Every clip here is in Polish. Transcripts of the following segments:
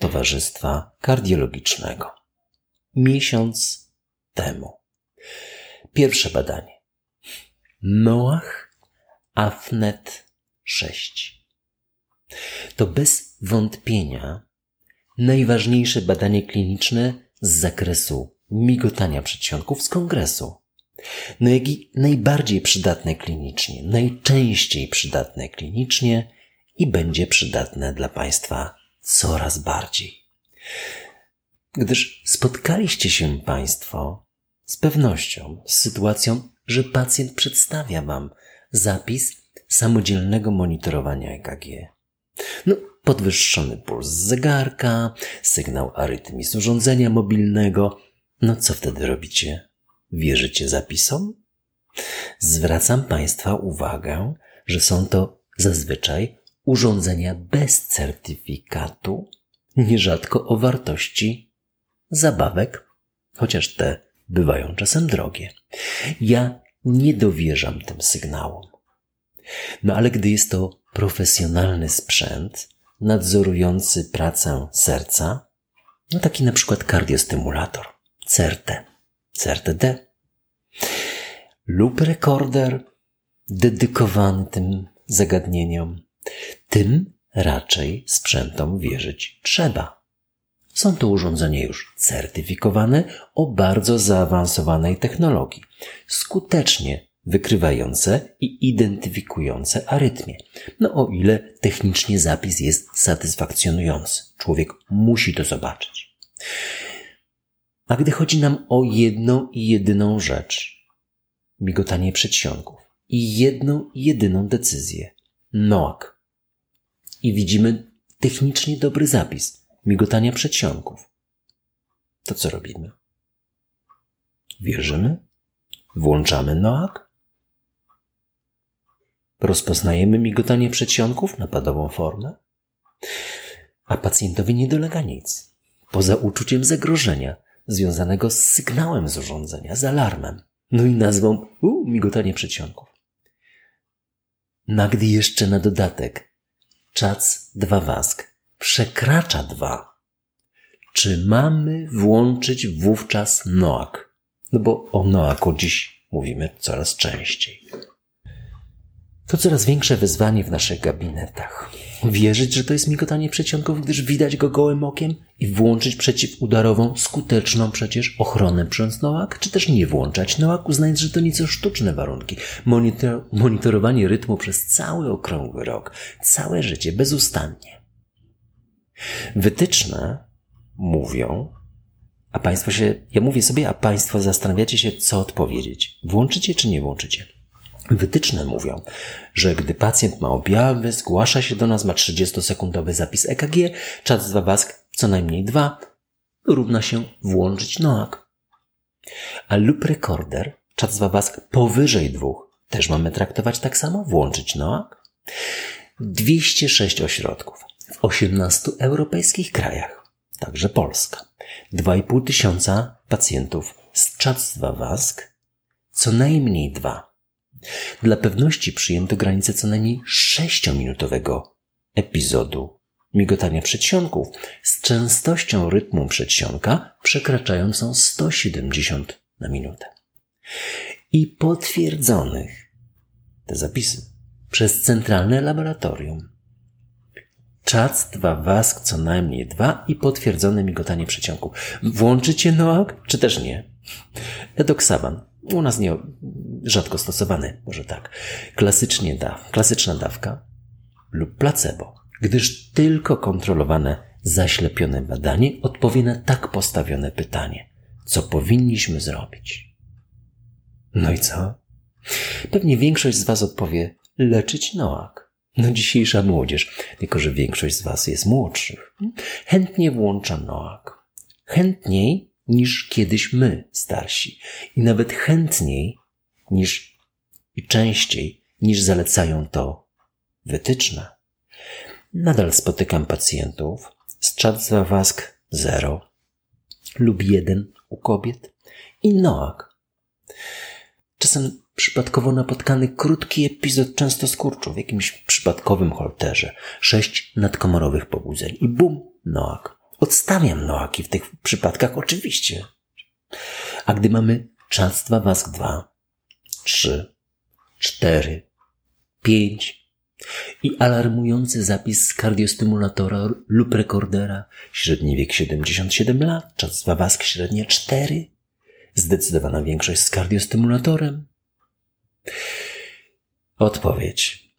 Towarzystwa Kardiologicznego. Miesiąc temu. Pierwsze badanie. Noach Afnet 6. To bez wątpienia najważniejsze badanie kliniczne z zakresu migotania przedsionków z kongresu. No jak i najbardziej przydatne klinicznie, najczęściej przydatne klinicznie i będzie przydatne dla Państwa coraz bardziej. Gdyż spotkaliście się Państwo z pewnością z sytuacją, że pacjent przedstawia Wam zapis samodzielnego monitorowania EKG. No, podwyższony puls zegarka, sygnał arytmii z urządzenia mobilnego. No co wtedy robicie? Wierzycie zapisom? Zwracam Państwa uwagę, że są to zazwyczaj urządzenia bez certyfikatu, nierzadko o wartości zabawek, chociaż te bywają czasem drogie. Ja nie dowierzam tym sygnałom. No ale gdy jest to profesjonalny sprzęt nadzorujący pracę serca, no taki na przykład kardiostymulator, CERTE, CERTE-D, lub rekorder dedykowany tym zagadnieniom, tym raczej sprzętom wierzyć trzeba. Są to urządzenia już certyfikowane o bardzo zaawansowanej technologii, skutecznie wykrywające i identyfikujące arytmię. No o ile technicznie zapis jest satysfakcjonujący. Człowiek musi to zobaczyć. A gdy chodzi nam o jedną i jedyną rzecz, migotanie przedsionków i jedną i jedyną decyzję, NOAK, i widzimy technicznie dobry zapis migotania przedsionków. To co robimy? Wierzymy? Włączamy NOAK? Rozpoznajemy migotanie przedsionków, napadową formę? A pacjentowi nie dolega nic, poza uczuciem zagrożenia związanego z sygnałem z urządzenia, z alarmem, no i nazwą u, migotanie przedsionków. Nagdy jeszcze na dodatek czac dwa wask przekracza dwa. Czy mamy włączyć wówczas Noak? No bo o Noaku dziś mówimy coraz częściej. To coraz większe wyzwanie w naszych gabinetach. Wierzyć, że to jest migotanie przedsionków, gdyż widać go gołym okiem i włączyć przeciwudarową, skuteczną przecież ochronę przez Noak, czy też nie włączać Noak, uznając, że to nieco sztuczne warunki. Monitor, monitorowanie rytmu przez cały okrągły rok, całe życie, bezustannie. Wytyczne mówią, a Państwo się, ja mówię sobie, a Państwo zastanawiacie się, co odpowiedzieć. Włączycie czy nie włączycie? Wytyczne mówią, że gdy pacjent ma objawy, zgłasza się do nas, ma 30-sekundowy zapis EKG, czas dwa wask co najmniej dwa, równa się włączyć NOAK. A lub rekorder, czas dwa wask powyżej dwóch, też mamy traktować tak samo, włączyć NOAK. 206 ośrodków w 18 europejskich krajach, także Polska. 2,5 tysiąca pacjentów z czas dwa wask, co najmniej dwa dla pewności przyjęto granicę co najmniej 6-minutowego epizodu migotania przedsionków z częstością rytmu przedsionka przekraczającą 170 na minutę. I potwierdzonych te zapisy przez centralne laboratorium. Czac 2 wask co najmniej dwa i potwierdzone migotanie przedsionku. Włączycie NOAK, czy też nie? Edoksaban u nas nie, rzadko stosowany, może tak. Klasycznie da, klasyczna dawka lub placebo, gdyż tylko kontrolowane, zaślepione badanie odpowie na tak postawione pytanie. Co powinniśmy zrobić? No i co? Pewnie większość z Was odpowie leczyć noak. No dzisiejsza młodzież, tylko że większość z Was jest młodszych, chętnie włącza Noak. Chętniej niż kiedyś my, starsi. I nawet chętniej niż i częściej niż zalecają to wytyczne. Nadal spotykam pacjentów z Czadzwawask 0 lub 1 u kobiet i Noak. Czasem przypadkowo napotkany krótki epizod często skurczu w jakimś przypadkowym holterze. Sześć nadkomorowych pobudzeń i bum, Noak. Odstawiam Noaki w tych przypadkach oczywiście. A gdy mamy czas 2 wask 2, 3, 4, 5 i alarmujący zapis z kardiostymulatora lub rekordera, średni wiek 77 lat, czas 2 wask średnie 4, zdecydowana większość z kardiostymulatorem, Odpowiedź.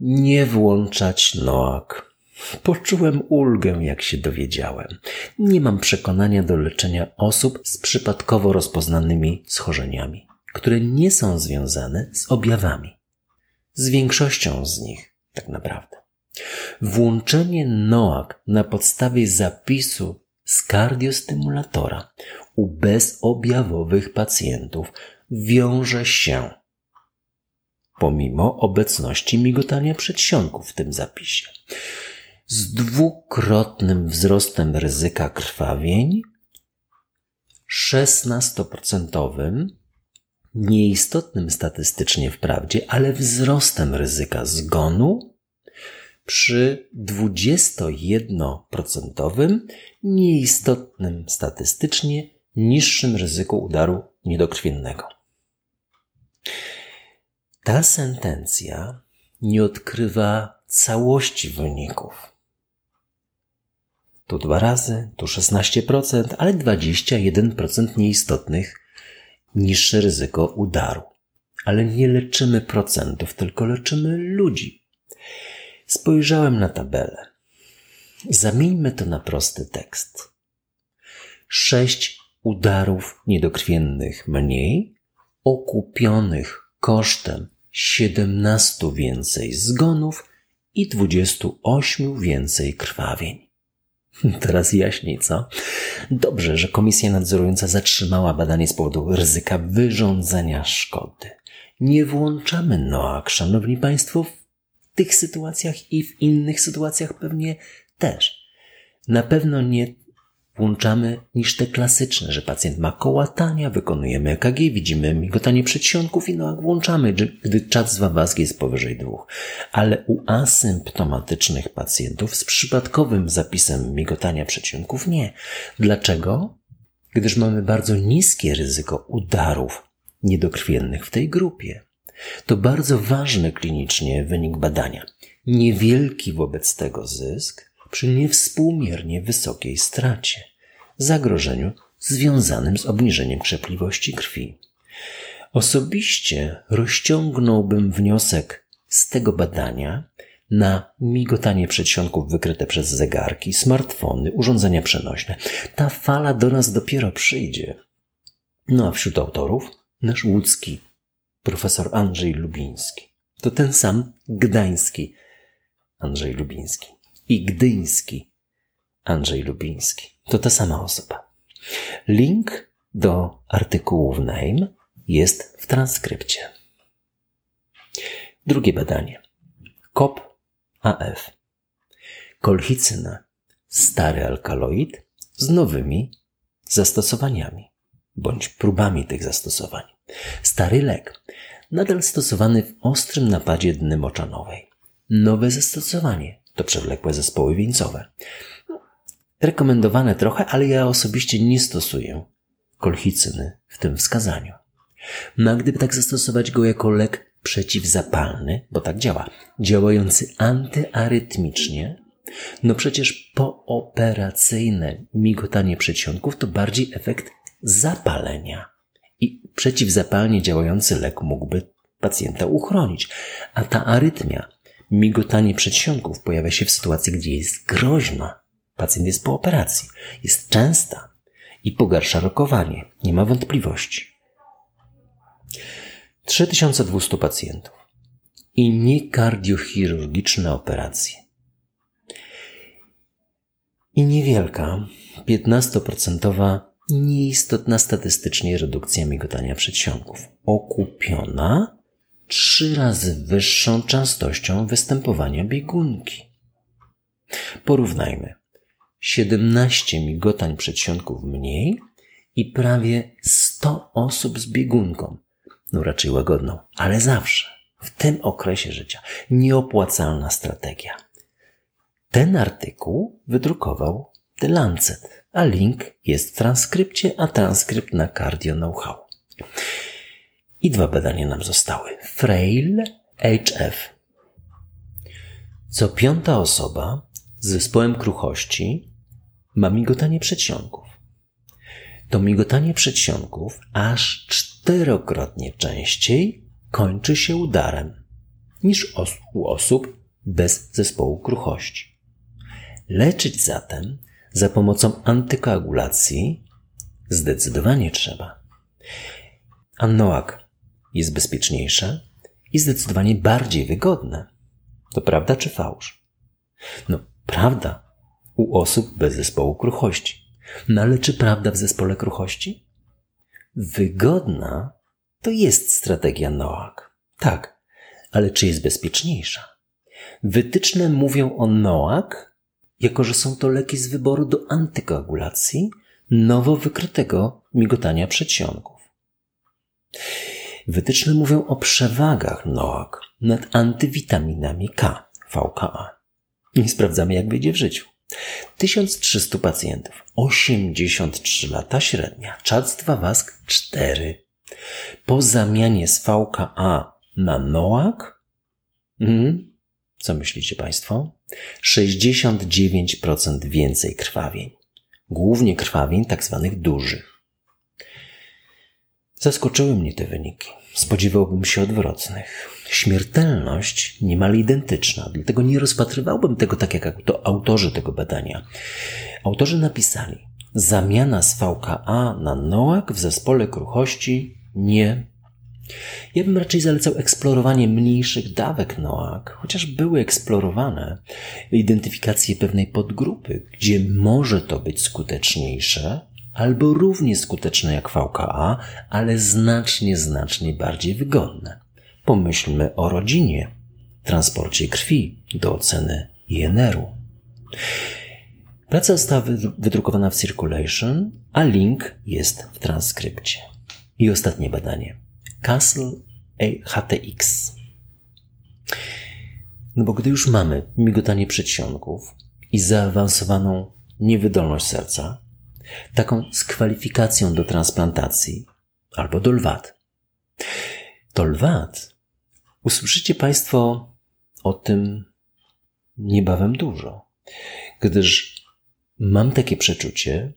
Nie włączać Noak. Poczułem ulgę, jak się dowiedziałem. Nie mam przekonania do leczenia osób z przypadkowo rozpoznanymi schorzeniami, które nie są związane z objawami. Z większością z nich, tak naprawdę. Włączenie NOAK na podstawie zapisu z kardiostymulatora u bezobjawowych pacjentów wiąże się pomimo obecności migotania przedsionków w tym zapisie. Z dwukrotnym wzrostem ryzyka krwawień, 16% nieistotnym statystycznie wprawdzie, ale wzrostem ryzyka zgonu przy 21% nieistotnym statystycznie niższym ryzyku udaru niedokrwiennego. Ta sentencja nie odkrywa całości wyników. Tu dwa razy, tu 16%, ale 21% nieistotnych, niższe ryzyko udaru. Ale nie leczymy procentów, tylko leczymy ludzi. Spojrzałem na tabelę. Zamieńmy to na prosty tekst. Sześć udarów niedokrwiennych mniej, okupionych kosztem 17 więcej zgonów i 28 więcej krwawień. Teraz jaśniej, co? Dobrze, że komisja nadzorująca zatrzymała badanie z powodu ryzyka wyrządzenia szkody. Nie włączamy NOAK, szanowni państwo, w tych sytuacjach i w innych sytuacjach pewnie też. Na pewno nie włączamy niż te klasyczne, że pacjent ma kołatania, wykonujemy EKG, widzimy migotanie przedsionków i no, włączamy, gdy czas z jest powyżej dwóch. Ale u asymptomatycznych pacjentów z przypadkowym zapisem migotania przedsionków nie. Dlaczego? Gdyż mamy bardzo niskie ryzyko udarów niedokrwiennych w tej grupie. To bardzo ważny klinicznie wynik badania. Niewielki wobec tego zysk przy niewspółmiernie wysokiej stracie zagrożeniu związanym z obniżeniem krzepliwości krwi. Osobiście rozciągnąłbym wniosek z tego badania na migotanie przedsionków wykryte przez zegarki, smartfony, urządzenia przenośne. Ta fala do nas dopiero przyjdzie. No a wśród autorów nasz łódzki profesor Andrzej Lubiński. To ten sam gdański Andrzej Lubiński i gdyński Andrzej Lubiński. To ta sama osoba. Link do artykułu w NAME jest w transkrypcie. Drugie badanie. COP AF. Kolchicyna. Stary alkaloid z nowymi zastosowaniami bądź próbami tych zastosowań. Stary lek, nadal stosowany w ostrym napadzie dny moczanowej. Nowe zastosowanie to przewlekłe zespoły wieńcowe rekomendowane trochę, ale ja osobiście nie stosuję kolchicyny w tym wskazaniu. No a gdyby tak zastosować go jako lek przeciwzapalny, bo tak działa, działający antyarytmicznie, no przecież pooperacyjne migotanie przedsionków to bardziej efekt zapalenia. I przeciwzapalnie działający lek mógłby pacjenta uchronić. A ta arytmia, migotanie przedsionków pojawia się w sytuacji, gdzie jest groźna Pacjent jest po operacji, jest częsta i pogarsza rokowanie, nie ma wątpliwości. 3200 pacjentów. i niekardiochirurgiczne operacje. I niewielka, 15% nieistotna statystycznie redukcja migotania przedsionków, okupiona trzy razy wyższą częstością występowania biegunki. Porównajmy. 17 migotań przedsionków mniej i prawie 100 osób z biegunką. No raczej łagodną, ale zawsze, w tym okresie życia. Nieopłacalna strategia. Ten artykuł wydrukował The Lancet, a link jest w transkrypcie, a transkrypt na Cardio Know-how. I dwa badania nam zostały. Frail HF. Co piąta osoba z zespołem kruchości ma migotanie przedsionków. To migotanie przedsionków aż czterokrotnie częściej kończy się udarem niż u osób bez zespołu kruchości. Leczyć zatem za pomocą antykoagulacji zdecydowanie trzeba. Annoak jest bezpieczniejsze i zdecydowanie bardziej wygodne. To prawda czy fałsz? No, prawda u osób bez zespołu kruchości. No ale czy prawda w zespole kruchości? Wygodna to jest strategia NOAC. Tak, ale czy jest bezpieczniejsza? Wytyczne mówią o NOAC, jako że są to leki z wyboru do antykoagulacji nowo wykrytego migotania przedsionków. Wytyczne mówią o przewagach NOAC nad antywitaminami K, VKA. I sprawdzamy, jak wyjdzie w życiu. 1300 pacjentów, 83 lata średnia, czadztwa wask 4. Po zamianie z VKA na NOAC, hmm, co myślicie Państwo? 69% więcej krwawień. Głównie krwawień tak zwanych dużych. Zaskoczyły mnie te wyniki. Spodziewałbym się odwrotnych. Śmiertelność niemal identyczna, dlatego nie rozpatrywałbym tego tak jak to autorzy tego badania. Autorzy napisali, zamiana z VKA na NOAC w zespole kruchości nie. Ja bym raczej zalecał eksplorowanie mniejszych dawek NOAC, chociaż były eksplorowane, identyfikację pewnej podgrupy, gdzie może to być skuteczniejsze, albo równie skuteczne jak VKA, ale znacznie, znacznie bardziej wygodne. Pomyślmy o rodzinie, transporcie krwi do oceny INR-u. Praca została wydrukowana w Circulation, a link jest w transkrypcie. I ostatnie badanie. Castle HTX. No bo gdy już mamy migotanie przedsionków i zaawansowaną niewydolność serca, taką z kwalifikacją do transplantacji albo do lwat. To lwat usłyszycie Państwo o tym niebawem dużo, gdyż mam takie przeczucie,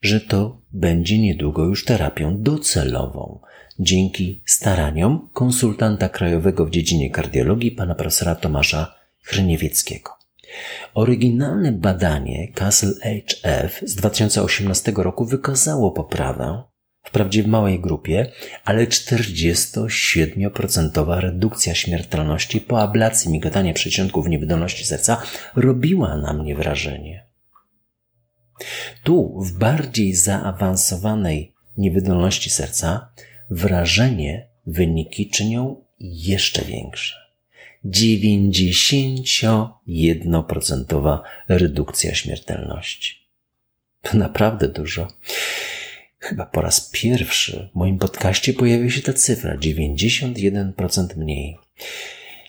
że to będzie niedługo już terapią docelową, dzięki staraniom konsultanta krajowego w dziedzinie kardiologii pana profesora Tomasza Chryniewieckiego. Oryginalne badanie Castle HF z 2018 roku wykazało poprawę, wprawdzie w małej grupie, ale 47% redukcja śmiertelności po ablacji migotania przeciągów niewydolności serca robiła na mnie wrażenie. Tu, w bardziej zaawansowanej niewydolności serca, wrażenie wyniki czynią jeszcze większe. 91% redukcja śmiertelności. To naprawdę dużo. Chyba po raz pierwszy w moim podcaście pojawi się ta cyfra 91% mniej.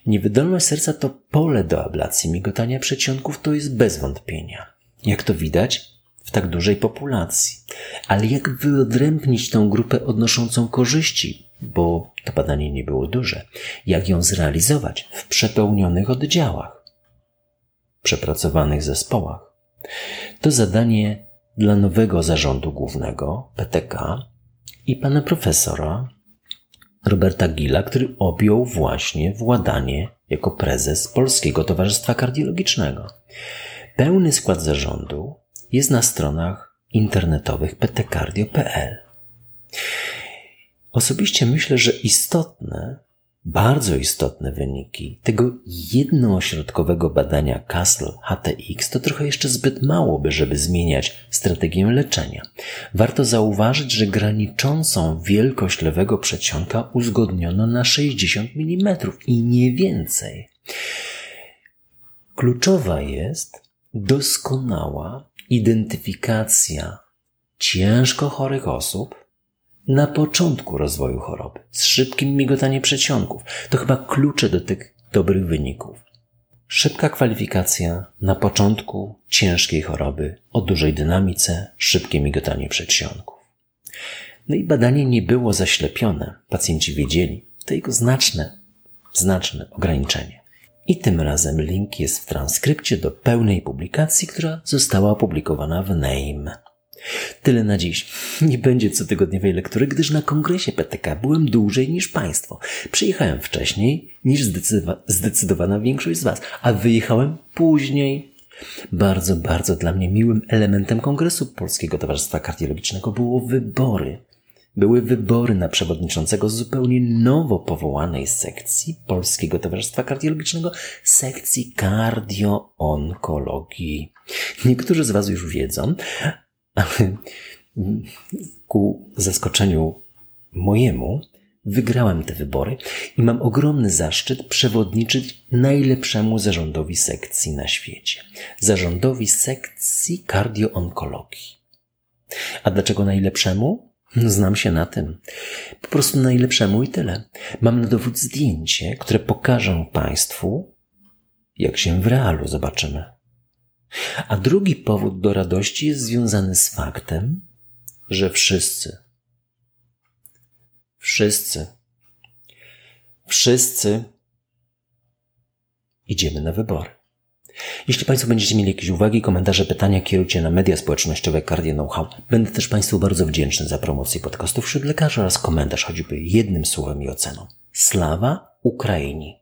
Niewydolność serca to pole do ablacji. Migotania przeciągów to jest bez wątpienia. Jak to widać w tak dużej populacji. Ale jak wyodrębnić tą grupę odnoszącą korzyści bo to badanie nie było duże, jak ją zrealizować w przepełnionych oddziałach, przepracowanych zespołach. To zadanie dla nowego zarządu głównego PTK i pana profesora Roberta Gilla, który objął właśnie władanie jako prezes Polskiego Towarzystwa Kardiologicznego. Pełny skład zarządu jest na stronach internetowych ptcardio.pl. Osobiście myślę, że istotne bardzo istotne wyniki tego jednoośrodkowego badania Castle HTX to trochę jeszcze zbyt mało by, żeby zmieniać strategię leczenia. Warto zauważyć, że graniczącą wielkość lewego przedsionka uzgodniono na 60 mm i nie więcej. Kluczowa jest doskonała identyfikacja ciężko chorych osób na początku rozwoju choroby, z szybkim migotaniem przedsionków. To chyba klucze do tych dobrych wyników. Szybka kwalifikacja na początku ciężkiej choroby o dużej dynamice, szybkie migotanie przedsionków. No i badanie nie było zaślepione. Pacjenci wiedzieli, to jego znaczne, znaczne ograniczenie. I tym razem link jest w transkrypcie do pełnej publikacji, która została opublikowana w NAME. Tyle na dziś. Nie będzie cotygodniowej lektury, gdyż na kongresie PTK byłem dłużej niż Państwo. Przyjechałem wcześniej niż zdecydowana większość z Was, a wyjechałem później. Bardzo, bardzo dla mnie miłym elementem kongresu Polskiego Towarzystwa Kardiologicznego było wybory. Były wybory na przewodniczącego zupełnie nowo powołanej sekcji Polskiego Towarzystwa Kardiologicznego, sekcji kardioonkologii. Niektórzy z Was już wiedzą, ale ku zaskoczeniu mojemu wygrałem te wybory i mam ogromny zaszczyt przewodniczyć najlepszemu zarządowi sekcji na świecie. Zarządowi sekcji kardioonkologii. A dlaczego najlepszemu? Znam się na tym. Po prostu najlepszemu i tyle. Mam na dowód zdjęcie, które pokażę Państwu, jak się w realu zobaczymy. A drugi powód do radości jest związany z faktem, że wszyscy, wszyscy, wszyscy idziemy na wybory. Jeśli Państwo będziecie mieli jakieś uwagi, komentarze, pytania, kierujcie na media społecznościowe Cardio Know-how. Będę też Państwu bardzo wdzięczny za promocję podcastów wśród lekarzy oraz komentarz choćby jednym słowem i oceną. Slawa Ukrainii!